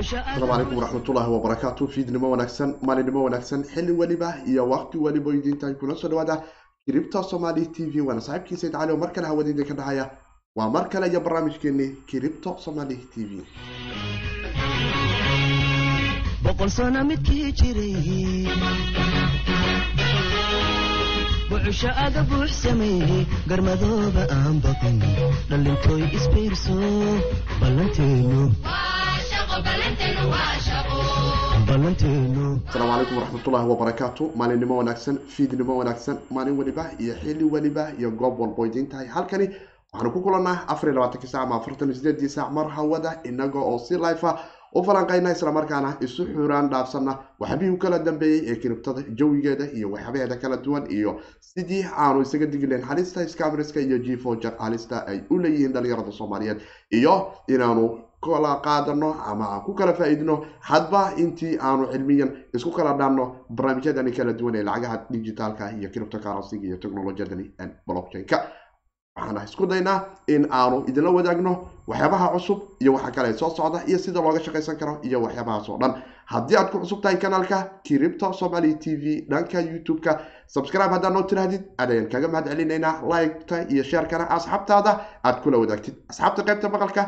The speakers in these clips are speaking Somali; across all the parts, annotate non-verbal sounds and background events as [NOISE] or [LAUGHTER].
asalaamu calaykum waraxmatullaahi wabarakaatu fiidnimo wanaagsan maalinimo wanaagsan xilli weliba iyo waqti weliba idiintahay kuna soo dhawaada kiribta somali t v waana saaxiibkii sayd cali oo mar kale hawada idinka dhahaya. Waa mar kale iyo barnaamijkeeni kiribta somali t v. Boqol sano midkii jiray bucusho aga buux sameeyey garmadooba aan baqin dhallintooy isbiirso ballanteenu ballanteenu asalaamu calaykum waraxmatullaahi wabarakaatu maalinimo wanaagsan fiidnimo wanaagsan maalin weliba iyo xilli weliba iyo goob walbo idiin tahay halkani waxaanu ku kulannaa afar iyo labaatanki sac ama afartan iyo sideedii saac mar hawada inaga oo si life ah u falanqayna islamarkaana isu xuraan dhaafsanna. Waxbihii u kala dambeeyey ee kiribtada jawigeeda iyo waxyabaheeda kala duwan iyo sidii aanu isaga digi lahayn halista scamriska iyo jifojar halista ay u leeyihiin dhalinyarada soomaaliyeed iyo inaanu kala qaadano ama aan ku kala faa-iidno hadba intii aanu cilmiyan isku kala dhaanno barnaamijyadani kala duwan ee lacagaha digitaalka iyo criptocurrencyga iyo technolojiyadani blockchain-ka waxaana isku daynaa in aanu idinla wadaagno waxyaabaha cusub iyo waxa kale soo socda iyo sida looga shaqaysan karo iyo waxyaabahaas oo dhan. Haddii aad ku cusub tahay kanaalka kiribto somaly t v dhanka youtube-ka subscribe haddaad noo tirahdid. Adayaan kaga mahad celinaynaa liketa iyo sheerkana asxaabtaada aad kula wadaagtid. Asxaabta qaybta maqalka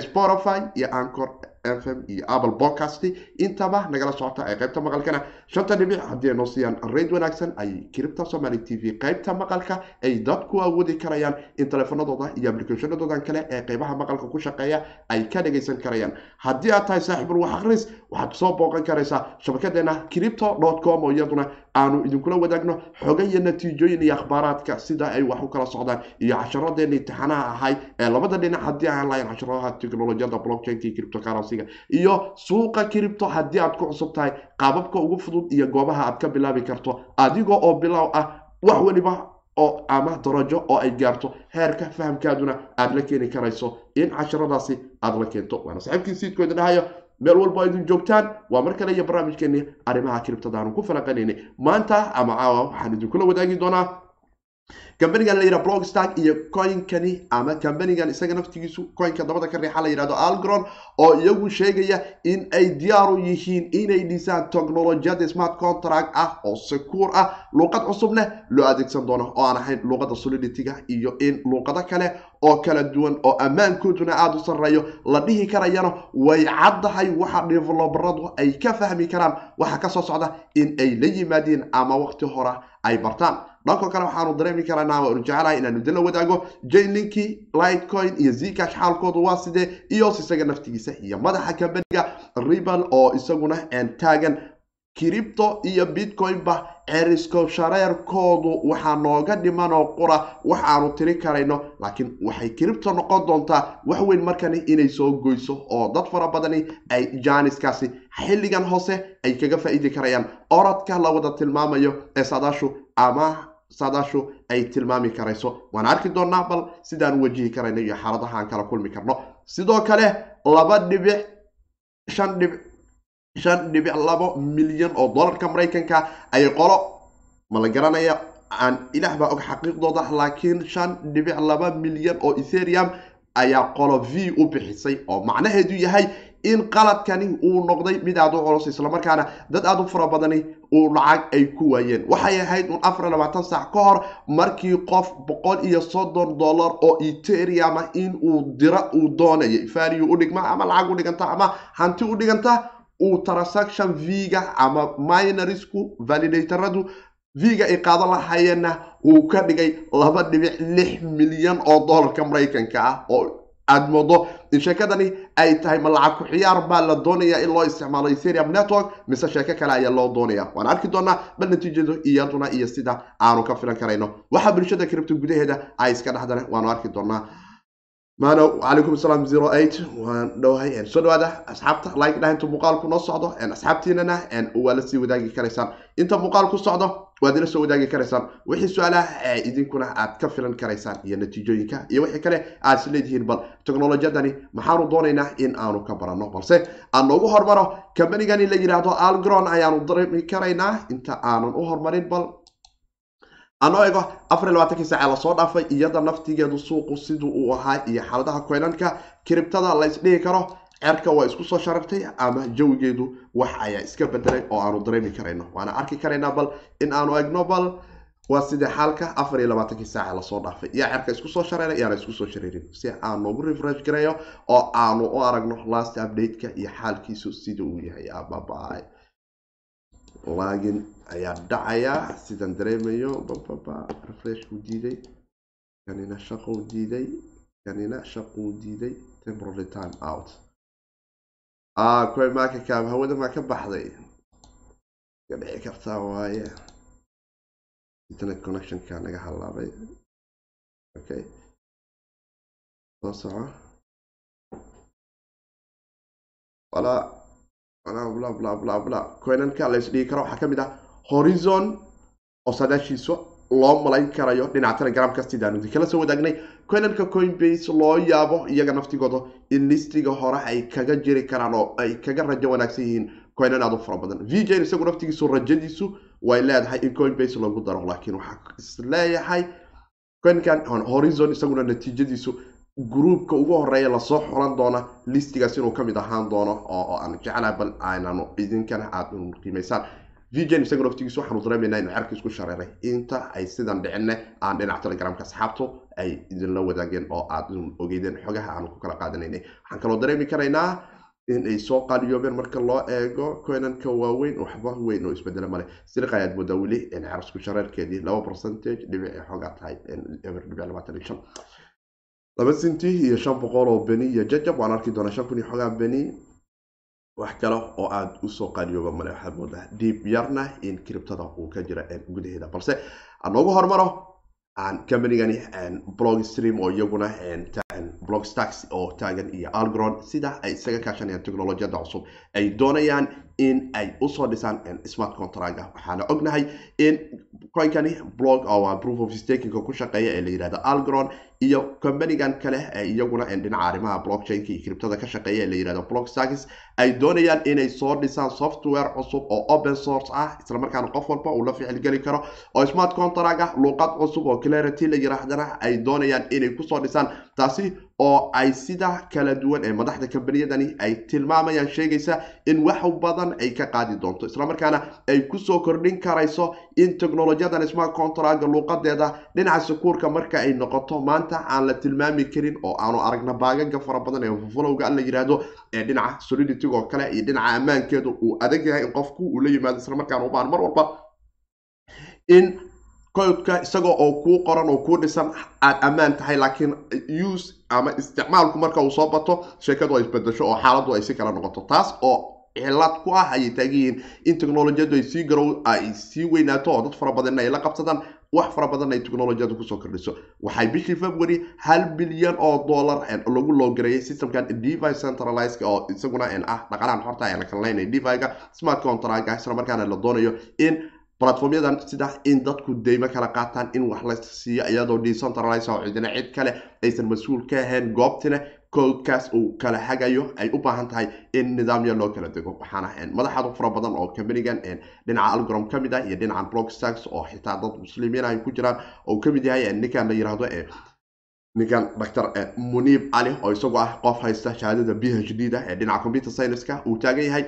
spotify iyo ancor m iyo apple podcast intaba nagala socota ee qaybta maqalkana. Shanta dhibic haddii ay siiyaan rayd wanaagsan ay kiribta somaly t v qaybta maqalka ay dadku awoodi karayaan. In teleefanadooda iyo applicationadoodan kale ee qeybaha maqalka ku shaqeeya ay ka dhagaysan karayaan. Haddii aad tahay saaxiibul wax akhris waxaad soo booqan karaysaa shabakadeena cripto com oo iyaduna aanu idinkula wadaagno xoga iyo natiijooyin iyo akhbaaraadka sida ay wax u kala socdaan iyo casharadeenna imtixaanaha ahay ee labada dhinac haddii aan lahayn casharadaha technolojiyada blockchainka iyo criptocurrencyga iyo suuqa cripto haddii aad ku cusub tahay qaababka ugu fudud iyo goobaha aad ka bilaabi karto adiga oo bilow ah wax weliba oo ama darajo oo ay gaarto heerka fahamkaaduna aada la keeni karayso. In casharadaasi aada la keento. Waana saxiibkii siidkooda dhahayo meel walba idin joogtaan. Waa mar kale iyo barnaamijkeeni arrimaha kiribtada aanu ku falanqanaynay maanta ama caawa waxaan idinkula wadaagi doonaa kambanigan la yidhaha blogstark iyo coinkani ama kambanigan isaga naftigiisu coinka dabada ka riixa la yidhahdo algron oo iyagu sheegaya in ay diyaaru yihiin inay dhisaan technolojiyada smart contract ah oo secuur ah luuqad cusubneh loo adeegsan doono oo aan ahayn luuqada solidityga iyo in luuqado kale oo kala duwan oo ammaankooduna aada u sarreeyo la dhihi karayana way caddahay waxa develoberadu ay ka fahmi karaan waxa ka soo socda in ay la yimaadeen ama waqti hora ay bartaan dhanko kale waxaanu dareemi karanaa waanu jecelahay inaanu idinla wadaago. Jaylinkii lightcoin iyo zcash xaalkoodu waa sidee? Iyos isaga naftigiisa iyo madaxa kambaniga ribal oo isaguna taagan. Kiribto iyo bitcoin-ba cerisko shareerkoodu waxaa nooga dhimanoo qura waxaanu tiri karayno. Laakiin waxay kiribto noqon doontaa wax weyn markani inay soo goyso oo dad fara badani ay jaaniskaasi xilligan hoose ay kaga faa-iidi karayaan. Orodka la wada tilmaamayo ee saadaashu ama saadaashu ay tilmaami karayso. Waan arki doonaa bal sidaan wajihi karayno iyo xaaladaha aan kala kulmi karno. Sidoo kale laba dhibic shan dhibic shan dhibic labo milyan oo dollarka maraykanka ay qolo. Ma la garanaya aan ilaah baa og xaqiiqdooda laakiin shan dhibic laba milyan oo etherium ayaa qolo v u bixisay oo macnaheedu yahay in qaladkani uu noqday mid aada u culus islamarkaana dad aada u fara badani uu lacag ay ku waayeen. Waxay ahayd un afar labaatan saac ka hor markii qof boqol iyo soddon dollar oo eteriuma in uu dira uu doonayay. Value u dhigma ama lacag u dhiganta ama hanti u dhiganta uu transaction v-ga ama minorisku validatoradu v-ga ay qaadan lahayeenna uu ka dhigay laba dhibic lix milyan oo dollarka maraykanka ah oo aada moodo in sheekadani ay tahay ma lacag ku ciyaar baa la doonaya in loo isticmaalo eterium network mise sheeko kale ayaa loo doonaya. Waan arki doonaa bal natiijadu iyaduna iyo sida aanu ka filan karayno. Waxa bulshada kiribto gudaheeda ay iska dhexdana waanu arki doonaa. Maano calaykum asalaam zero eight. Waan dhowahay soo dhawaada asxaabta like dhah inta muuqaalku noo socdo asxaabtiinana waa la sii wadaagi karaysaan. Inta muuqaal socdo waad ila soo wadaagi karaysaan. Wixii su'aalaha idinkuna aad ka filan karaysaan iyo natiijooyinka iyo wixii kale aad is leedihiin. Bal technolojiyadani maxaanu doonaynaa in aanu ka baranno. Balse aan noogu hormaro kambanigani la yidhaahdo algron ayaanu dareemi karaynaa. Inta aanan u hormarin bal anoo ego afar labaatankii saace la soo dhaafay iyada naftigeedu suuqu siduu uu ahaa iyo xaaladaha koynanka kiribtada la isdhihi karo cerka waa isku soo sharabtay ama jawigeedu wax ayaa iska bedelay oo aanu dareemi karayno. Waana arki karaynaa bal in aanu egno bal waa sidee xaalka afar iyo labaatankii saace la soo dhaafay. Yaa cerka isku soo shareeray iyaana isku soo shareerin si aan noogu refresh gareeyo oo aanu u aragno last update-ka iyo xaalkiisu sida uu yahay. Ababa lagin ayaa dhacaya sidaan dareemayo. Bababa refresh uu diiday. Kanina shaqou diiday. Kanina shaquu diiday. Temporary time out ah koy maaka kaab hawada maa ka baxday? Ka dhici kartaa waaye. Internet connectionka naga halaabay. Okay. Soo soco. Walaa walaa bla bla bla bla. Coinanka la isdhigi karo. Waxaa ka mid ah horizon oo sadaashiisa loo malayn karayo dhinaca telegramka sidaanu kala soo wadaagnay coinanka coinbase loo yaabo iyaga naftigooda in listiga hore ay kaga jiri karaan oo ay kaga rajo wanaagsan yihiin coinan aad u fara badan. Vjn isagu naftigiisu rajadiisu way leedahay in coinbase lagu daro laakiin waxaa is leeyahay coinkan horizon isaguna natiijadiisu gruubka ugu horreeya la soo xulan doona listigaas inuu ka mid ahaan doono oo aan jeclaha bal aynanu idinkana aada qiimaysaan vjn isaga naftigiisu waxaanu dareemayna inuu cerka shareeray. Inta ay sidan dhicinne aan dhinaca telegramka asxaabtu ay idinla wadaageen oo aad ogeydeen xogaha aanu ku kala qaadanaynay. Waxaan kaloo dareemi karaynaa in soo qaaliyoobeen marka loo eego coinanka waaweyn waxba weyn oo isbedelo male siliqa ayaad moodaa weli cerasku shareerkeedii laba percentage dhibic ay xoogaa tahay dhibic labaatan iyo shan. Laba sinti iyo shan boqol oo beni iyo jajab waan arki doonaa shan kun iyo xoogaa beni wax kale oo aada u soo qaaliyooba male waxaad moodaa diib yarna in kiribtada uu ka jira gudaheeda balse aan noogu hormaro companygani blog stream oo iyaguna blog stacks oo taagan iyo algron sida ay isaga kaashanayaan technolojiyada cusub ay doonayaan in ay u soo dhisaan smart contraga waxaana ognahay in coinkani blog oo proof of stakinga ku shaqeeya ee la yihahdo algron iyo companigan kale ee iyaguna dhinaca arrimaha blockchainka iyo criptada ka shaqeeya ee la yihahdo blog stacks ay doonayaan inay soo dhisaan software cusub oo open source ah islamarkaana qof walba uu la ficilgeli karo. Oo smart contract ah luuqad cusub oo clarity la yiraahdana ay doonayaan inay ku soo dhisaan. Taasi oo ay sida kala duwan ee madaxda kambaniyadani ay tilmaamayaan sheegaysa in wax badan ay ka qaadi doonto. Islamarkaana ay ku soo kordhin karayso in technolojiyadan smart contracga luuqadeeda dhinaca sukuurka marka ay noqoto. Maanta aan la tilmaami karin oo aanu aragna baagaga fara badan ee folowga la yiraahdo ee dhinaca solidity oo kale iyo dhinaca ammaankeedu uu adag yahay in qofku uu la yimaado. Islamarkaana u baahan mar walba in codka isagoo oo kuu qoran oo kuu dhisan aad ammaan tahay laakiin use ama isticmaalku marka uu soo bato sheekadu ay isbedesho oo xaaladdu ay si kala noqoto. Taas oo cilad ku ah ayay taagan in technolojiyadu ay sii garow ay sii weynaato oo dad fara badanna ay la qabsadaan wax fara badan ay technolojiyadu ku soo kordhiso. Waxay bishii february hal bilyan oo dollar lagu loogareeyay systemkan devi centralized oo isaguna ah dhaqalahan xorta ee la kalnaynay deviga smart contracga islamarkaana la doonayo in platformyadan sida in dadku deymo kala qaataan in wax la siiyo iyadoo decentralize oo cid kale aysan mas'uul ka ahayn goobtina codekaas uu kala hagayo ay u baahan tahay in nidaamya loo kala dego. Waxaana madaxaadu fara badan oo companigan dhinaca algrom ka ah iyo dhinaca blockstacks oo xitaa dad muslimiin ay ku jiraan oo ka mid yahay ninkan la yiraahdo ninkan dr muniib ali oo isagu ah qof haysta shahaadada b h d da ee dhinaca computer scienceska uu taagan yahay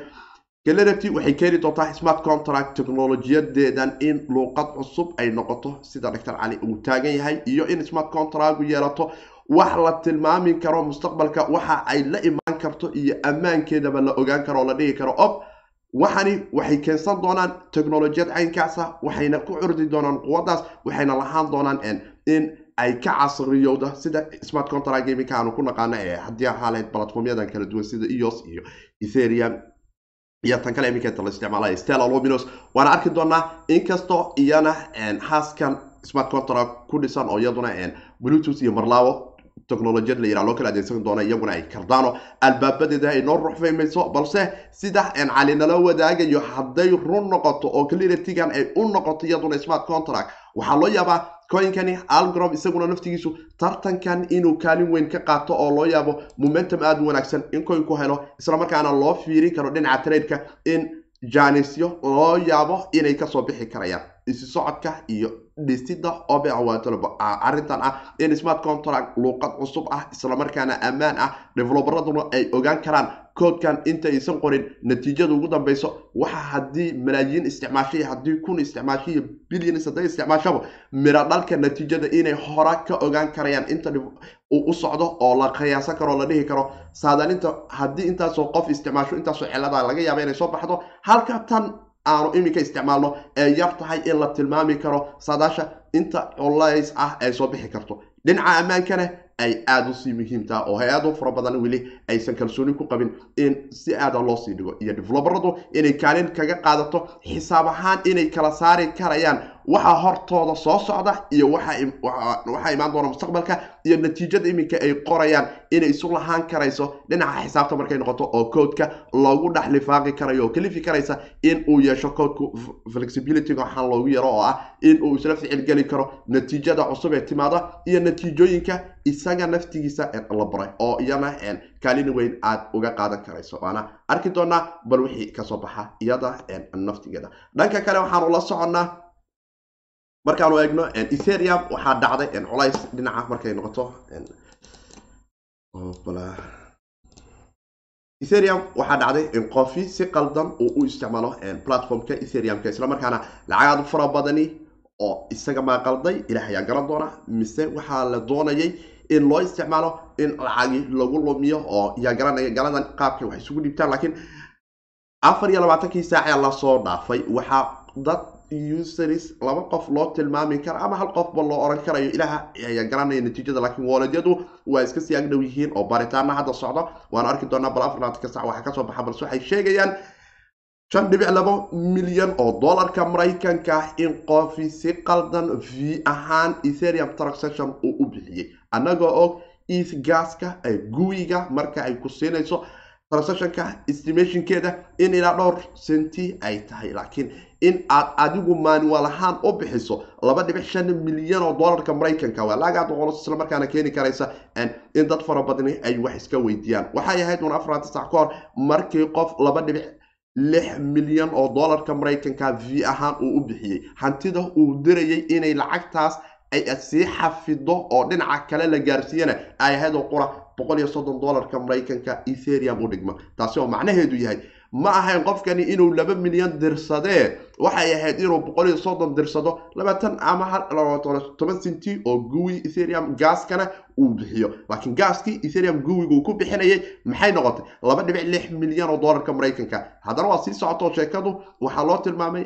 galarity waxay keeni doontaa smart contract technolojiyadeedan in luuqad cusub ay noqoto sida dr. Cali uu taagan yahay iyo in smart contractgu yeelato. Wax la tilmaami karo mustaqbalka waxa ay la imaan karto iyo ammaankeedaba la ogaan karo la dhigi karo. Ob waxani waxay keensan doonaan technolojiyad caynkaasa waxayna ku curdi doonaan quwadaas waxayna lahaan doonaan in ay ka casriyowda sida smart contract gaminka aanu ku naqaano ee haddii ahaaleyd platformyadan kala duwan sida eos iyo etherium iyo tan kale iminkeeta la isticmaalaya stella luminos waana arki doonaa inkastoo iyana haaskan smart contract ku dhisan oo iyaduna bluetooth iyo marlaawo technolojiyad la yiraha loo adeegsan doona iyaguna ay kardaano. Albaabadeeda ay noo ruxfaymayso balse sida cali nala wadaagayo hadday run noqoto oo claritigan ay u noqoto iyaduna smart contract waxaa loo yaabaa coinkani algrom isaguna naftigiisu tartankan inuu kaalin weyn ka qaato oo loo yaabo momentum aada u wanaagsan in coinku helo islamarkaana loo fiirin karo dhinaca tradeka in jaanisyo loo yaabo inay ka soo bixi karayaan. Isi socodka iyo dhisida obeawatolbo arrintan ah in smart contract luuqad cusub ah islamarkaana ammaan ah develoberaduna ay ogaan karaan koodkan intaysan qorin natiijada ugu dambeyso waxa haddii malaayiin isticmaashay haddii kun isticmaashay iyo bilyanis hadday isticmaashaba miro dhalka natiijada inay hora ka ogaan karayaan inta uu u socdo oo la qiyaasan karo la dhihi karo. Saadalinta haddii intaasoo qof isticmaasho intaasoo cilada laga yaaba inay soo baxdo halka tan aanu iminka isticmaalno ee yar tahay in la tilmaami karo. Saadaasha inta culays ah ay soo bixi karto. Dhinaca ammaankana ay aada u sii muhiimtaha oo hay'ado fara badan weli aysan kalsooni ku qabin in si aada loo sii dhigo iyo develoberadu inay kaalin kaga qaadato xisaab ahaan inay kala saari karayaan waxa hortooda soo socda iyo waxa imaan doona mustaqbalka iyo natiijada iminka ay qorayaan inay isu lahaan karayso. Dhinaca xisaabta markay noqoto oo koodka loogu dhex lifaaqi karayo oo kalifi karaysa in uu yeesho koodku flexibility waxaan loogu yaro oo ah in uu isla ficil geli karo natiijada cusub ee timaada iyo natiijooyinka isaga naftigiisa la baray oo iyana kaalin weyn aad uga qaadan karayso. Waana arki doonaa bal wixii ka soo baxa iyada naftigeeda dhanka kale waxaanu la soconnaa markaanu eegno etherium waxaa dhacday culays dhinaca markay noqoto etherium waxaa dhacday in qofi si qaldan uu u isticmaalo platformka etheriumka islamarkaana lacagaad fara badani oo isaga maaqalday ilaah ayaa garan doona mise waxaa la doonayay in loo isticmaalo in lacagi lagu lumiyo oo yaa garanaya galadan qaabkay wax isugu dhiibtaan laakiin afar iyo labaatankii saace la soo dhaafay. Waxaa dad useries laba qof loo tilmaami kara ama hal qofba loo oran karayo. Ilaah ayaa garanaya natiijada laakiin wooledyadu waa iska sii agdhow yihiin oo baaritaana hadda socdo. Waan arki doonaa bal afar labaatanka sac waxaa ka soo baxa balse waxay sheegayaan shan dhibic laba milyan oo dollarka maraykanka ah in qofi si qaldan v ahaan etherium transaction uu u bixiyey annagoo og eth gaska ee guwiga marka ay ku siinayso transactionka estimationkeeda in ilaa dhowr senti ay tahay laakiin in aad adigu manual ahaan u bixiso laba dhibic shan milyan oo dollarka maraykanka waa laagaad oqolos isla keeni karaysa in dad fara badani ay wax iska weydiiyaan waxay ahayd un afaraanta sac ka markii qof laba dhibic lix milyan oo dollarka maraykanka v ahaan uu u bixiyey. Hantida uu dirayay inay lacagtaas ay sii xafido oo dhinaca kale la gaarsiiyana ay ahayd oo qura boqol iyo soddon dollarka maraykanka etherium u dhigma. Taasi oo macnaheedu yahay ma ahayn qofkani inuu laba milyan dirsadee? Waxay ahayd inuu boqol iyo soddon dirsado labaatan ama toban senti oo guwi etherium gaaskana uu bixiyo. Laakiin gaaskii etherium guwiga uu ku bixinayay maxay noqotay? Laba dhibic lix milyan oo dollarka maraykanka. Haddana waa sii socotoo sheekadu waxaa loo tilmaamay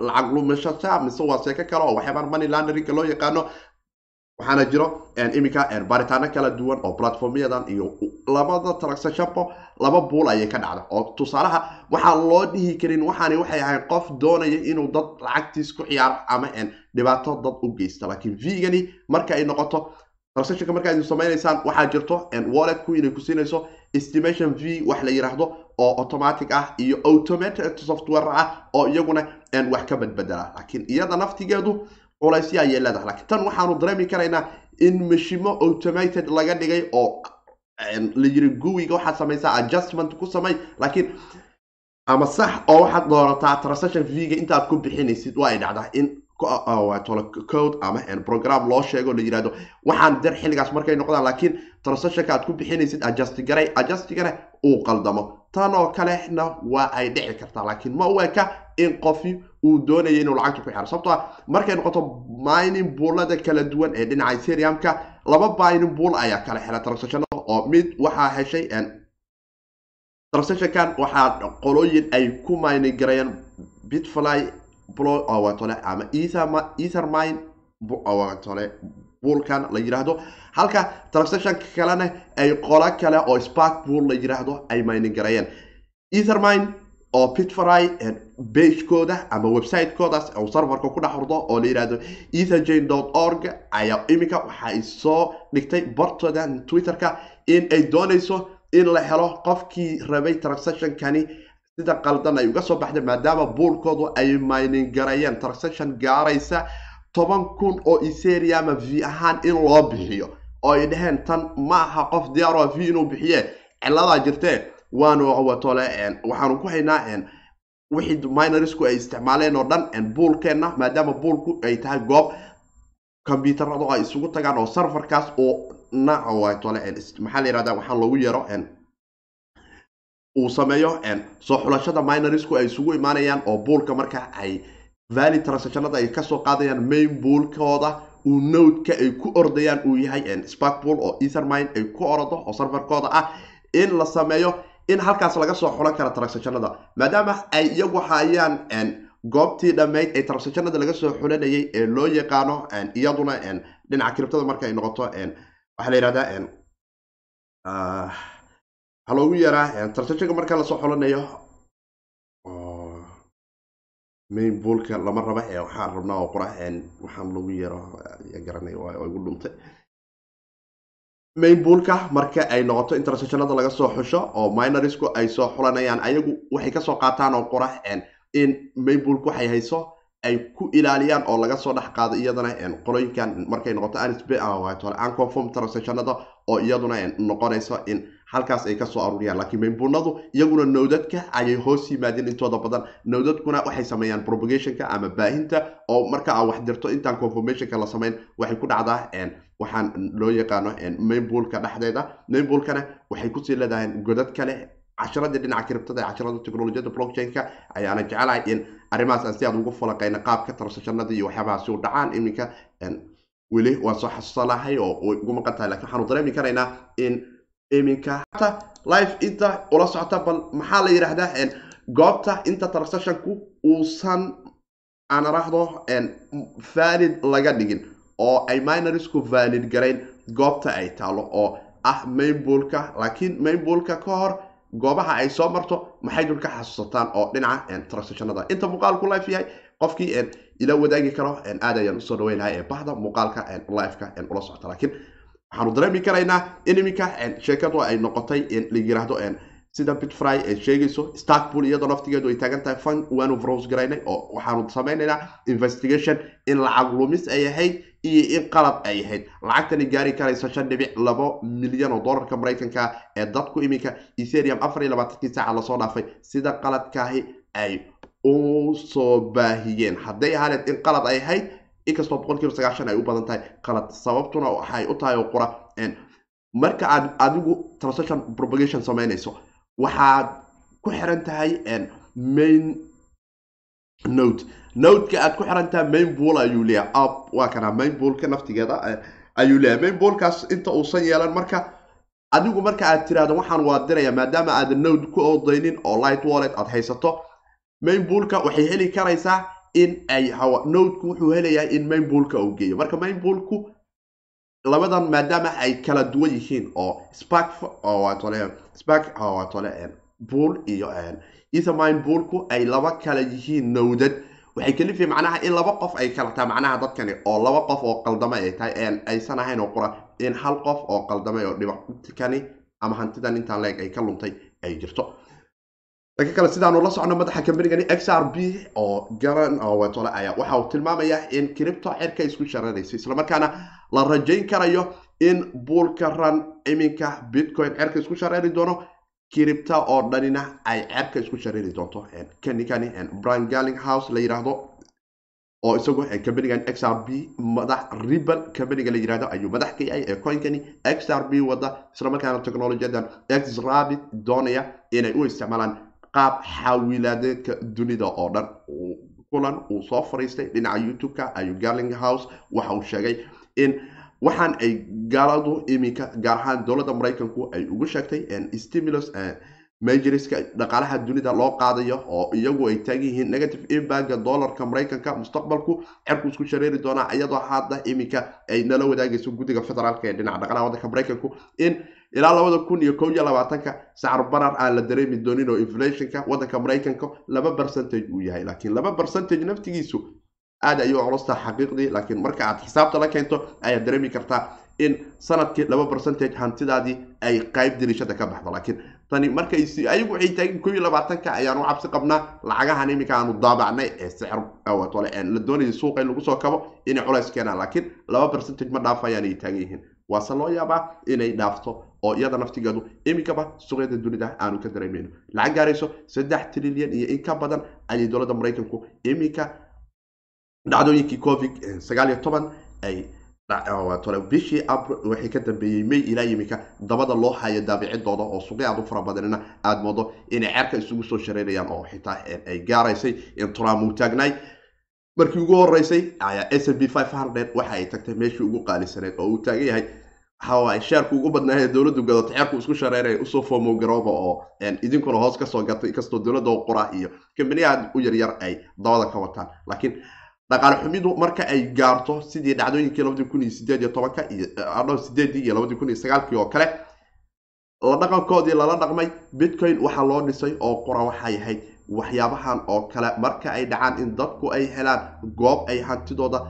lacag lumashasha mise waa sheeko kale oo waxyaabaan money launderinga loo yaqaano waxaana jiro iminka baaritaano kala duwan oo platformyadan iyo labada transactionbo laba buul ayay ka dhacda. Oo tusaalaha waxaan loo dhihi karin waxaani waxay ahayn qof doonaya inuu dad lacagtiis ku ciyaaro ama dhibaato dad u geysta. Laakiin v-gani marka ay noqoto transactionka marka aydu samaynaysaan waxaa jirto walletku inay ku siinayso estimation v wax la yiraahdo oo automatic ah iyo automated software ah oo iyaguna wax ka badbedela laakiin iyada naftigeedu culaysya ayay leedahay tan waxaanu dareemi karaynaa in mashimo automated laga dhigay oo la yiri guwiga waxaad samaysaa adjustment ku samay. Laakiin ama sax oo waxaad doorataa transaction v-ga intaad ku bixinaysid waa ay dhacdaa in code ama program loo sheego la yiraahdo waxaan dir xilligaas markay noqdaan laakiin transactionka aad ku bixinaysid adjust garay adjustigana uu qaldamo. Tan oo kalena waa ay dhici kartaa. Laakiin ma u eka in qofi uu doonaya inuu lacagta ku xiro. Sababto ah markay noqoto mining buulada kala duwan ee dhinaca ethereumka laba mining buul ayaa kala xela transactionada oo mid waxaa heshay transactionkan waxaa qolooyin ay ku mining garayaan bitfly tole ama ethermine tole buulkan la yiraahdo. Halka transactionka kalena ay qolo kale oo spark buol la yiraahdo ay mining garayeen ethermine oo pitfry bagekooda ama website-koodaas oo serverka ku dhex hurdo oo la yiraahdo etherjane org ayaa iminka waxay soo dhigtay bartooda twitterka in ay doonayso in la helo qofkii rabay transactionkani sida qaldan ay uga soo baxday maadaama buulkoodu ay mining transaction gaaraysa toban kun oo eteriama v ahaan in loo bixiyo. Oo ay dhaheen tan ma aha qof diyaaro v inuu bixiye ciladaa jirtee waxaanu ku haynaa wixii minorsku ay isticmaaleen oo dhan buulkeenna maadaama buulku ay tahay goob combyuutaradu ay isugu tagaan oo serverkaas oo na watole maxaa la yihahda waxaa loogu yeero uu sameeyo soo xulashada minorsku ay isugu imaanayaan oo buulka marka ay valley transactionada ay ka soo qaadayaan main buulkooda uu nodeka ay ku ordayaan uu yahay sparkpool oo ethermine ay ku orado oo serverkooda ah. In la sameeyo in halkaas laga soo xulan kara transactionada maadaama ay iyagu hayaan goobtii dhammayd ee transactionada laga soo xulanayay ee loo yaqaano iyaduna dhinaca kiribtada marka ay noqoto waxaa la yihahdaa waxaa loogu yaraa transactionka marka la soo xulanayo main buolka lama raba waxaan rabnaa oo qura waxaan lagu yaro garanay waa igu dhuntay main buolka marka ay noqoto in transactionada laga soo xusho oo minorsku ay soo xulanayaan ayagu waxay ka soo qaataan oo qura in main buolka waxay hayso ay ku ilaaliyaan oo laga soo dhex qaado iyadana qolooyinkan markay noqoto anconform transactionada oo iyaduna noqonayso in halkaas ay ka soo aruuriyaan laakiin maynbuunadu iyaguna nowdadka ayay hoos yimaadeen intooda badan. Nowdadkuna waxay sameeyaan propagationka ama baahinta oo marka aa wax dirto intaan conformationka la samayn waxay ku dhacdaa waxaan loo yaqaano mainbuolka dhexdeeda. Mainbuolkana waxay ku sii leedahay godad kale casharadii dhinaca kiribtada casharada technolojiyada blockchain-ka ayaana jecelahay in arrimahaas aan si aad ugu falaqayna qaabka transactionada iyo waxyaabahaasi u dhacaan iminka weli waan soo xasuusanahay oo way ugu laakiin waxaanu dareemi karaynaa in iminka hata life inta ula socota bal maxaa la yidhaahdaa goobta inta transactionku uusan aan arahdo valid laga dhigin oo ay minorsku valid garayn goobta ay taalo oo ah mainbuolka laakiin mainbuolka ka hor goobaha ay soo marto maxay dul ka xasuusataan oo dhinaca transactionada inta muuqaalku life yahay qofkii ila wadaagi karo aad ayaan u soo dhaweyn ee bahda muuqaalka liveka ula socota. Laakiin waxaanu dareemi karaynaa in sheekadu ay noqotay la yiraahdo sida bitfry ay sheegayso starkpool iyadoo naftigeedu ay taagan tahay fun waanu browse garaynay oo waxaanu samaynaynaa investigation in lacag lumis ay ahayd iyo in qalad ay ahayd. Lacagtani gaari karayso shan dhibic labo milyan oo dollarka maraykanka ee dadku iminka. Etherium afar iyo labaatankii saaca la soo dhaafay. Sida qaladkaahi ay u soo baahiyeen. Hadday ahaaneed in qalad ay ahayd inkastoo boqolkiiba sagaashan ay u badan tahay qalad. Sababtuna waxay u tahay oo qura marka aad adigu transaction propagation samaynayso waxaad ku xiran tahay main note noteka aad ku xiran tahay main bool ayuu leeyahay. Up waa kana main boolka naftigeeda ayuu leeyahay. Main boolkaas inta uusan yeelan marka adigu marka aad tiraahdo waxaan waa diraya maadaama aad node ku odaynin oo light wallet aad haysato main boolka waxay heli karaysaa in ay nodeku wuxuu helayaa in main boolka uu geeyo. Marka main boolku labadan maadaama ay kala duwan yihiin oo spark spark bool iyo ethermine boolku ay laba kala yihiin nowdad waxay kalifi macnaha in laba qof ay kala tahay macnaha dadkani oo laba qof oo qaldama ay tahay aysan ahayn oo qura in hal qof oo qaldamay oo dhibakani ama hantidan intaan leeg ay ka luntay ay jirto dhanka kale sidaanu la socno madaxa kambanigani x r b oo garan wetole ayaa waxa uu tilmaamayaa in cripto cirka isku shareerayso islamarkaana la rajayn karayo in buulka ran iminka bitcoin cerka isku shareeri doono cripta oo dhanina ay cerka isku shareeri doonto kanikani brian garling house la yidhaahdo oo isagu kambanigan x r b madax ribal kambaniga la yiraahdo ayuu madax ka yahay ee coinkani x r b wada islamarkaana technologiyadan x rabit doonaya inay u isticmaalaan qaab xawilaadeedka dunida oo dhan. Kulan uu soo fariistay dhinaca youtube-ka ayuu garling house waxa uu sheegay in waxaan ay gaaladu iminka gaar ahaan dowladda maraykanku ay ugu sheegtay stimulus majoriska dhaqaalaha dunida loo qaadayo oo iyagu ay taagan yihiin negative imbagga dollarka maraykanka mustaqbalku cerku isku shareeri doonaa iyadoo hadda iminka ay nala wadaagayso guddiga federaalka ee dhinaca dhaqaalaha waddanka maraykanku. In ilaa labada kun iyo kow iyo labaatanka sacr barar aan la dareemi doonin oo inflationka waddanka maraykanka laba percentage uu yahay laakiin laba percentage naftigiisu aad ayuu culostaa xaqiiqdii laakiin marka aad xisaabta la keento ayaad dareemi kartaa in sannadkii laba percentage hantidaadii ay qayb dirishada ka baxdo. Laakiin tani markay ayagu waxay taagin kow iyo labaatanka ayaanu cabsi qabnaa lacagahan iminka aanu daabacnay ee wale la doonayay suuqa in lagu soo kabo inay culays keenaan. Laakiin laba percentage ma dhaafayaan ay taagan yihiin. Waase loo yaabaa inay dhaafto oo iyada naftigeedu iminkaba suuqyada dunida aanu ka dareemayno. Lacag gaarayso saddex trilyan iyo in ka badan ayay dowladda maraykanku iminka dhacdooyinkii covid sagaal iyo toban ay bishii waxay ka dambeeyey may ilaa iminka dabada loo hayo daabicidooda oo suuqya aad u fara badanina aada moodo inay ceerka isugu soo shareynayaan oo xitaa ay gaaraysay in trump uu taagnaay markii ugu horeysay s b waxa ay tagtay meeshii ugu qaalisaneed oo uu taagan yahay waxawaay sheerku ugu badnaa ee dowladdu gadato ceerku isku shareynaya u soo fomo garooba oo idinkuna hoos ka soo gatay inkastoo dowladda qura iyo kambaniyaha u yaryar ay dabada ka wataan laakiin dhaqaale xumidu marka ay gaarto sidii dhacdooyinkii labadii kun oo kale la dhaqankoodii lala dhaqmay bitcoin waxaa loo dhisay oo qura waxay ahayd waxyaabahan oo kale. Marka ay dhacaan in dadku ay helaan goob ay hantidooda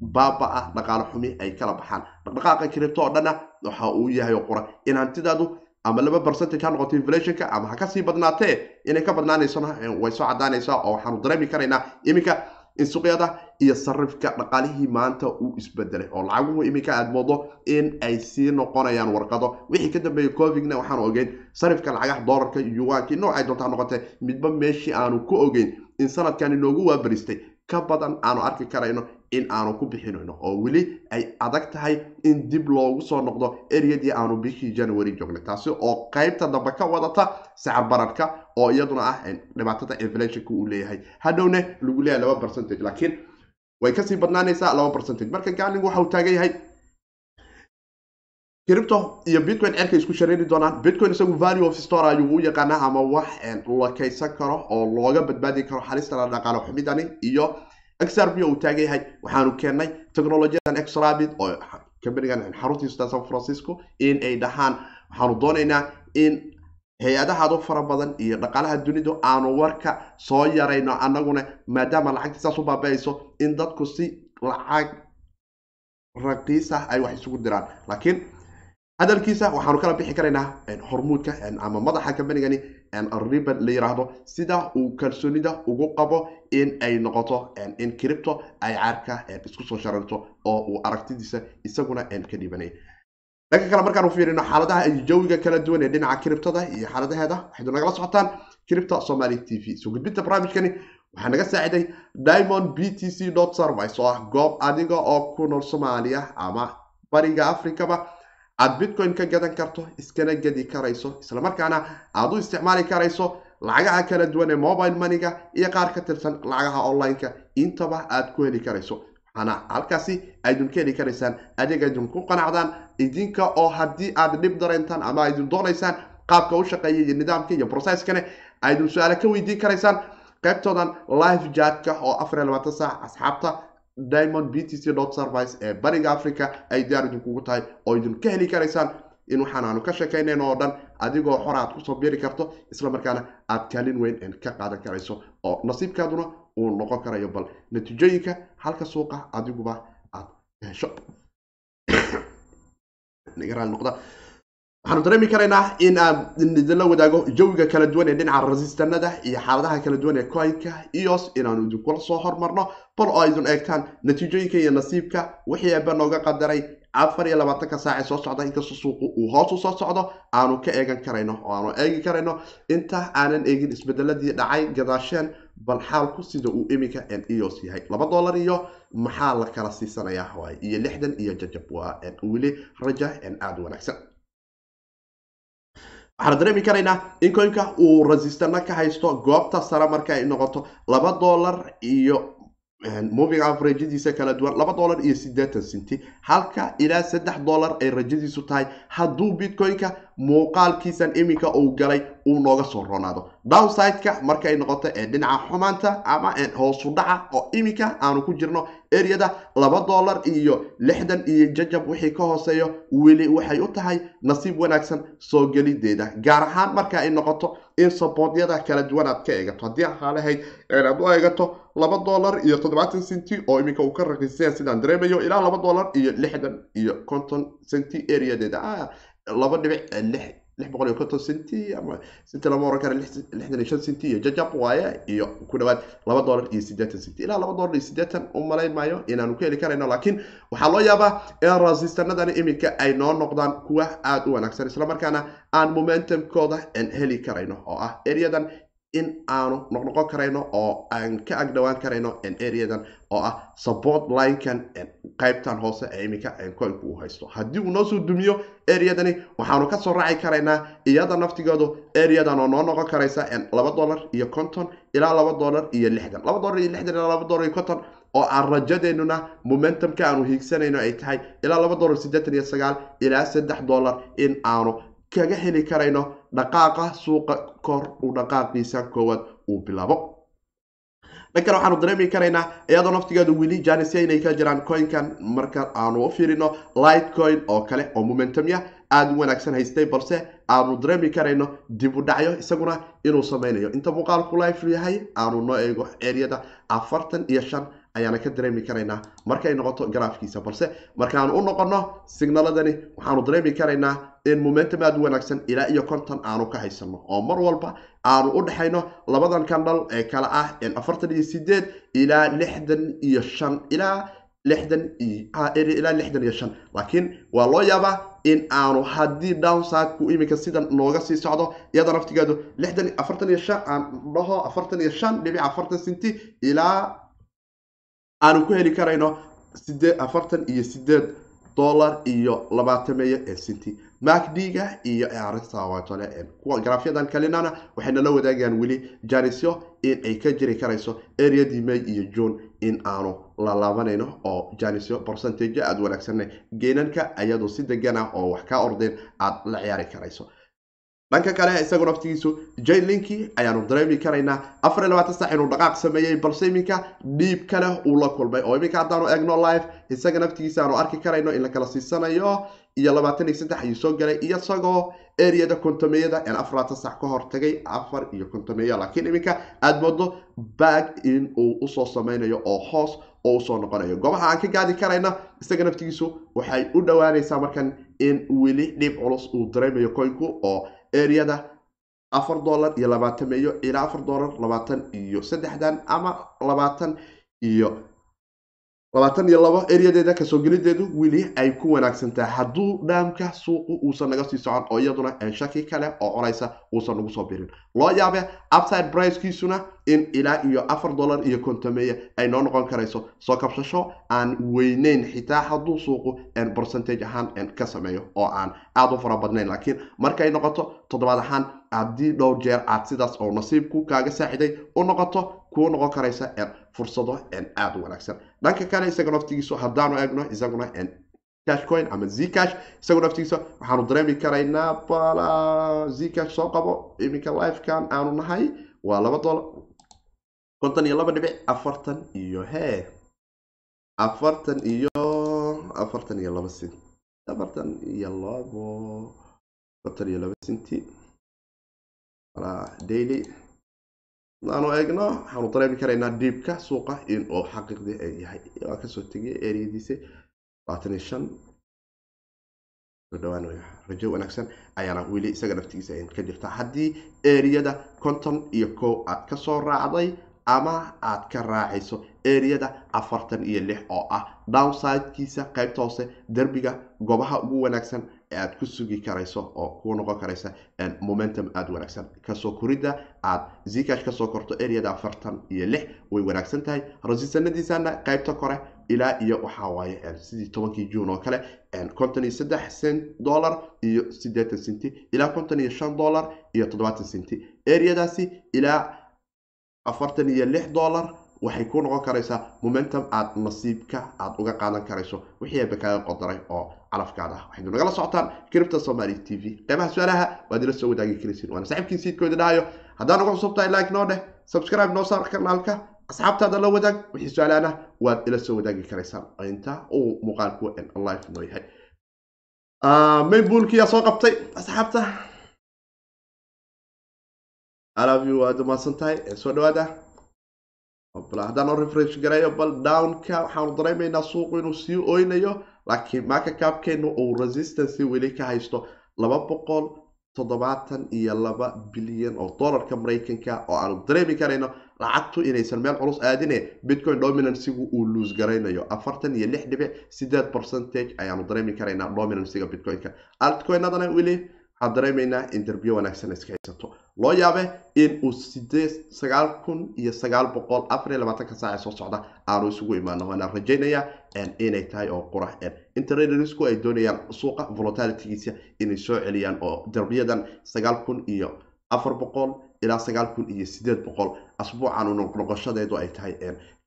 baaba ah dhaqaale xumi ay kala baxaan. Dhaqdhaqaaqa kiribto oo dhanna waxa uu yahay oo qura in hantidaadu ama laba percentage ha noqoto inflationka ama ha ka sii badnaatee inay ka badnaanaysona way soo cadaanaysaa oo waxaanu dareemi karaynaa iminka in suuqyada iyo sarifka dhaqaalihii maanta uu isbedelay oo lacaguhu iminka aad moodo in ay sii noqonayaan warqado. Wixii ka dambeeyey covidna waxaanu ogeyn sarifka lacagaha doolarka yuwankii noocay doontaa noqotee midba meeshii aanu ku ogeyn in sanadkani noogu waabaristay ka badan aanu arki karayno in aanu ku bixinayno oo weli ay adag tahay in dib loogu soo noqdo eryadii aanu bishii january joognay taasi oo qaybta dambe ka wadata sacab bararka oo iyaduna ah dhibaatada inflationka uu leeyahay. Hadhowne lagu leeyahay laba percentage laakiin way ka sii badnaanaysaa laba percentage. Marka gaaling waxa uu taagan yahay cripto iyo bitcoin cerkay isku shareeri doonaan. Bitcoin isagu value of store ayuu u yaqaanaa ama wax la kaysan karo oo looga badbaadi karo halista la dhaqaalo xumidani iyo xrb uu taagan yahay. Waxaanu keennay technologiyadan exrabit oo kambanigan xaruntiisa san francisco in ay dhahaan. Waxaanu doonaynaa in hay'adahaadu fara badan iyo dhaqaalaha dunidu aanu warka soo yarayno annaguna maadaama lacagta saas u baaba-ayso in dadku si lacag raqiis ah ay wax isugu diraan. Laakiin hadalkiisa waxaanu kala bixi karaynaa hormuudka ama madaxa kambanigani riban la yiraahdo sida uu kalsoonida ugu qabo in ay noqoto in cripto ay caarka isku soo shararto oo uu aragtidiisa isaguna ka dhibanay dhanka kale markaanu fiirino xaaladaha jawiga kala duwan ee dhinaca criptada iyo xaaladaheeda waxaydu nagala socotaan cripto somali t v. Soo gudbinta barnaamijkani waxaa naga saaciday diamond b t c service oo ah goob adiga oo ku nool soomaaliya ama bariga africaba aad bitcoin ka gadan karto iskana gedi karayso islamarkaana aad u isticmaali karayso lacagaha kala duwan ee mobile moneyga iyo qaar ka tirsan lacagaha online-ka. Intaba aad ku heli karayso halkaasi aydun ka heli karaysaan adeeg aydun ku qanacdaan idinka oo haddii aad dhib dareentaan ama aydun doonaysaan qaabka u shaqeeya iyo nidaamka iyo processkane aydun su'aale ka weydiin karaysaan. Qaybtoodan live jatka oo afar iyo labaatan saac asxaabta diamond b t c service ee bariga africa ay diyaar idinkugu tahay oo idin ka heli karaysaan. In waxaan aanu ka sheekaynayno oo dhan adigoo xor aad ku soo biri karto islamarkaana aad kaalin weyn ka qaadan karayso oo nasiibkaaduna uu noqon karayo bal natiijooyinka halka suuqa adiguba aad hesho. [COUGHS] Waxaanu dareemi karaynaa in aan idinla wadaago jawiga kala duwan ee dhinaca resistanada iyo xaaladaha kala duwan ee coinka eos inaanu idinkula soo hormarno. Bal oo aydun eegtaan natiijooyinka iyo nasiibka wixii eeba nooga qadaray. Afar iyo labaatanka saace soo socda inkastoo suuqu uu hoos u soo socdo aanu ka eegan karayno oo aanu eegi karayno. Inta aanan eegin isbedeladii dhacay gadaasheen bal xaalku sida uu iminka eos yahay. Laba dollar iyo maxaa la kala siisanayaa? Waay. Iyo lixdan iyo jajab. Waa weli raja aada wanaagsan. Waxaanu dareemi karaynaa in coinka uu resistana ka haysto goobta sare marka ay noqoto laba dollar iyo moving averagediisa kala duwan laba dollar iyo siddeetan cinti halka ilaa saddex dollar ay rajadiisu tahay hadduu bitcoin-ka muuqaalkiisan iminka uu galay uu nooga soo ronaado downside-ka markay noqoto ee dhinaca xumaanta ama hoosu dhaca oo iminka aanu ku jirno eryada laba dollar iyo lixdan iyo jajab wixii ka hooseeyo weli waxay u tahay nasiib wanaagsan soo gelideeda. Gaar ahaan marka ay noqoto in saboodyada kala duwan aad ka eegato. Haddii ahaalahayd aad u eegato laba dollar iyo toddobaatan centi oo iminka uu ka raqiisaya sidaan dareemayo ilaa laba dollar iyo lixdan iyo konton centi areadeeda laba dhibic lix lix boqol iyo konton centi ama centi lama oran kara lixdan iyo shan centi iyo jajab waaye iyo ku dhawaad laba dollar iyo siddeetan centi ilaa laba dollar iyo siddeetan u malayn maayo inaanu ku heli karayno laakiin waxaa loo yaabaa in rasistanadani iminka ay noo noqdaan kuwa aada u wanaagsan islamarkaana aan momentumkooda heli karayno oo ah areadan in aanu noqnoqon karayno oo aan ka agdhowaan karayno areadan oo ah support linekan qaybtan hoose ee iminka coinku u haysto. Haddii uu noo soo dumiyo areadani waxaanu ka soo raaci karaynaa iyada naftigoodu areadan oo noo noqon karaysa laba dollar iyo konton ilaa laba dollar iyo lixdan laba dollar iyo lixdan ilaa laba dollar iyo konton oo aan rajadeennuna momentumka aanu hiigsanayno ay tahay ilaa laba dollar siddeetan iyo sagaal ilaa saddex dollar in aanu kaga heli karayno dhaqaaqa suuqa kor uu dhaqaaqiisa koowaad uu bilaabo. Dhankale waxaanu dareemi karaynaa iyadoo naftigeedu weli janisya inay ka jiraan coinkan marka aanu u fiirino light coin oo kale oo momentumya aada u wanaagsan haystay balse aanu dareemi karayno dib u dhacyo isaguna inuu sameynayo inta muuqaalku life yahay aanu noo eego eriyada afartan iyo shan ayaana ka dareemi karaynaa markay noqoto garaafkiisa balse markaanu u noqono signaladani waxaanu dareemi karaynaa momentum aada u wanaagsan ilaa iyo konton aanu ka haysano oo mar walba aanu u dhexayno labadan kandhal ee kale ah afartan iyo sideed ilaa lixdan iyo shan ilaa lixdan ilaa lixdan iyo shan. Laakiin waa loo yaabaa in aanu haddii downsideku iminka sidan nooga sii socdo iyada naftigeedu afartan iyo shan aan dhaho afartan iyo shan dhibic afartan centi ilaa aanu ku heli karayno afartan iyo sideed dollar iyo labaatameeyo ee centi macdiga iyo arintawaatole kuwa garaafyadan kalinana waxay nala wadaagayaan weli janisyo in ay ka jiri karayso areadii may iyo june in aanu lalaabanayno oo janisyo percentage aada wanaagsanna geenanka ayadoo si degan ah oo wax kaa ordeen aada la ciyaari karayso dhanka kale isagu naftigiisu jaylinki ayaanu dareemi karaynaa afar labaatan sac inuu dhaqaaq sameeyey balse iminka dhiib kale uu la kulmay. Oo iminka haddaanu eegno live isaga naftigiisa aanu arki karayno in la kala siisanayo iyo labaatan iyo saddex ayuu soo galay iyo isagoo areada kontomeyada aan afar labaatan sac ka hor tagay afar iyo kontomeeya laakiin iminka aada moodo baag in uu u soo sameynayo oo hoos oo u soo noqonayo. Goobaha aan ka gaadi karayna isaga naftigiisu waxay u dhowaanaysaa markan in weli dhib culus uu dareemayo coinku oo areada afar dollar iyo labaatan meeyo ilaa afar dollar labaatan iyo saddexdan ama labaatan iyo labaatan iyo labo areadeeda ka soo gelideedu weli ay ku wanaagsan tahay hadduu dhaamka suuqu uusan naga sii socon oo iyaduna shaki kale oo coraysa uusan nagu soo birin. Loo yaabe upside pricekiisuna in ilaa iyo afar dollar iyo kontomeeya ay noo noqon karayso. Soo kabsasho aan weyneyn xitaa hadduu suuqu percentage ahaan ka sameeyo oo aan aada u fara badnayn. Laakiin markay noqoto toddobaad ahaan haddii dhowr jeer aad sidaas oo nasiibku kaaga saaxiday u noqoto kuu noqon karaysa fursado aada u wanaagsan. Dhanka kale isaga naftigiisu haddaanu eegno isaguna cashcoin ama zcash isagu naftigiisa waxaanu dareemi karaynaa bala zcash soo qabo iminka lifekan aanu nahay waa laba dolar konton iyo laba dhibic afartan iyo he afartan iyo afartan iyo laba cent afartan iyo labo afartan iyo laba centi daily aanu eegno waxaanu dareemi karaynaa diibka suuqa in uu xaqiiqdii ay yahay. Waa ka soo tegay ereyadiisa labaatan iyo shan soo dhawaan rajo wanaagsan ayaana weli isaga naftigiisa ka jirta. Haddii ereyada konton iyo kow aad ka soo raacday ama aad ka raacayso ereyada afartan iyo lix oo ah downsidekiisa qaybta hoose derbiga goobaha ugu wanaagsan ee aad ku sugi karayso oo ku noqon karaysa momentum aada wanaagsan. Kasoo koridda aad zcash ka soo korto areada afartan iyo lix way wanaagsan tahay. Rasisanadiisana qaybta kore ilaa iyo waxaa waaye sidii tobankii june oo kale konton iyo saddex cent dollar iyo siddeetan centi ilaa konton iyo shan dollar iyo toddobaatan centi areadaasi ilaa afartan iyo lix dollar waxay ku noqon karaysaa momentum aad nasiibka aad uga qaadan karayso wixii kaaga qodaray oo calafkaada ah. Waxaynu nagala socotaan cripta somali t v. Qeybaha su'aalaha waad ila soo wadaagi karaysiin waana saaxiibkiin siidkooda dhahayo haddaan uga cusub tahay like noo dheh subscribe noo saar kanaalka. Asxaabtaada la wadaag wixii su'aalahana waad ila soo wadaagi karaysaan. Inta uu muuqaalku live noo yahay. Maybuulkiyaa soo qabtay asxaabta. Alavi waad umaasan tahay. Soo dhawaada haddaan oo refresh garayo bal downka waxaanu dareemaynaa suuqu inuu sii oynayo laakiin marka kaabkeenu uu resistancy weli ka haysto laba boqol toddobaatan iyo laba bilyan oo dollarka maraykanka oo aanu dareemi karayno lacagtu inaysan meel culus aadine bitcoin dominancygu uu luus garaynayo. Afartan iyo lix dhibic sideed percentage ayaanu dareemi karaynaa dominancyga bitcoin-ka. Altcoinadana weli waxaan dareemaynaa in derbiyo wanaagsan iska haysato. Loo yaabe in uu sideed sagaal kun iyo sagaal boqol afar iyo labaatanka saac ee soo socda aanu isugu imaano. Waana rajaynayaa inay tahay oo qurax internerisku ay doonayaan suuqa volatilitygiisa inay soo celiyaan oo derbiyadan sagaal kun iyo afar boqol ilaa sagaal kun iyo sideed boqol. Asbuucan noqnoqoshadeedu ay tahay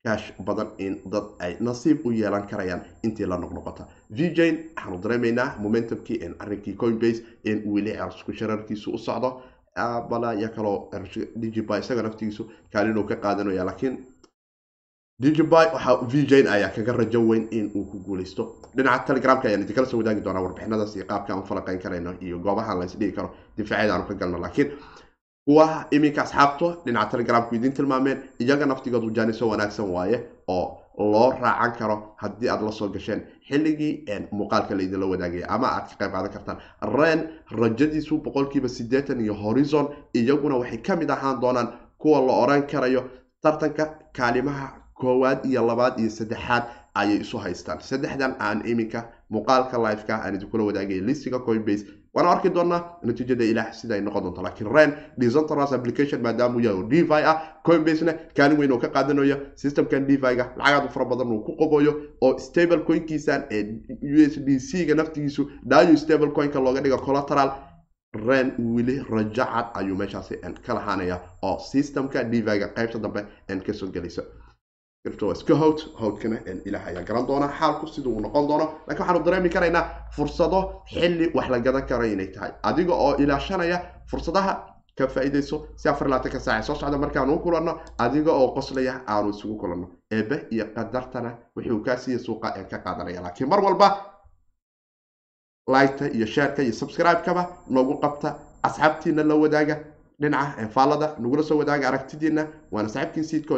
kaash badan in dad ay nasiib u yeelan karayaan intii la noqnoqota. Vjane waxaanu dareemaynaa momentumkii arrinkii coinbase in weli ersku shararkiisu u socdo. Bala iyo kaloo digiby isaga naftigiisu kaalin uu ka qaadanaya laakiin digiby waxa vjane ayaa kaga rajo weyn in uu ku guuleysto. Dhinaca telegramka ayaan idinkala soo wadaagi doonaa warbixinadaas iyo qaabka aan u falaqeyn karayno iyo goobaha la isdhigi karo. Difaacyada aanu ka galno. Laakiin kuwa iminka asxaabto dhinaca telegramku idiin tilmaameen iyaga naftigoodu jaaniso wanaagsan waaye oo loo raacan karo haddii aad la soo gasheen. Xilligii muuqaalka laydinla wadaagaya ama aad ka qayb qaadan kartaan. Ren rajadiisu boqolkiiba siddeetan iyo horizon iyaguna waxay ka mid ahaan doonaan kuwa la oran karayo. Tartanka kaalimaha koowaad iyo labaad iyo saddexaad ayay isu haystaan. Saddexdan aan iminka muuqaalka liveka aan idinkula wadaagaya listiga coinbase waana arki doonaa natiijada ilaah sida ay noqon doonto laakiin ren decentralized application maadaama uu yahay oo devi ah coinbasena kaalin weyn oo ka qaadanayo systemkan devi-ga lacagaadu fara badan uu ku qobayo oo stable coinkiisan ee u s d c ga naftigiisu dayo stable coinka looga dhigo collateral. Ren weli rajacad ayuu meeshaasi ka lahaanaya oo systemka devi-ga qaybta dambe ka soo gelayso howd howdkana ilaah ayaa garan doona xaalku siduu uu noqon doono. Lakiin waxaanu dareemi karaynaa fursado xilli wax la gadan karo inay tahay. Adiga oo ilaashanaya fursadaha ka faa'iidayso si afar labaatanka saace soo socda markaanu u kulanno adiga oo qoslaya aanu isugu kulanno. Eebe iyo qadartana wuxuu kaa siiya suuqa ee ka qaadanaya. Laakiin mar walba liketa iyo shareka iyo subscribe-kaba noogu qabta asxaabtiina la wadaaga dhinaca faallada nagula soo wadaaga aragtidiina waana saaxiibkii siidka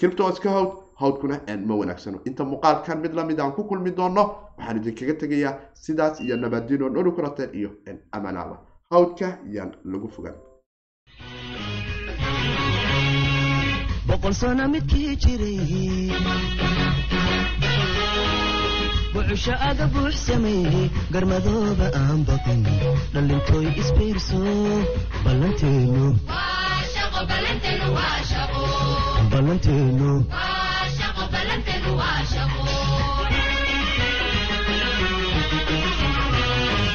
cripto iska howd howdkuna ma wanaagsano. Inta muuqaalkan mid la mid aan ku kulmi doono waxaan idinkaga tegayaa sidaas iyo nabadino nolu kulateen iyo amanaada howdka yaan lagu fogaan bucusho aga buux sameeyey garmadooba aan baqin dhallintooy isbiirso ballanteenu ballanteenu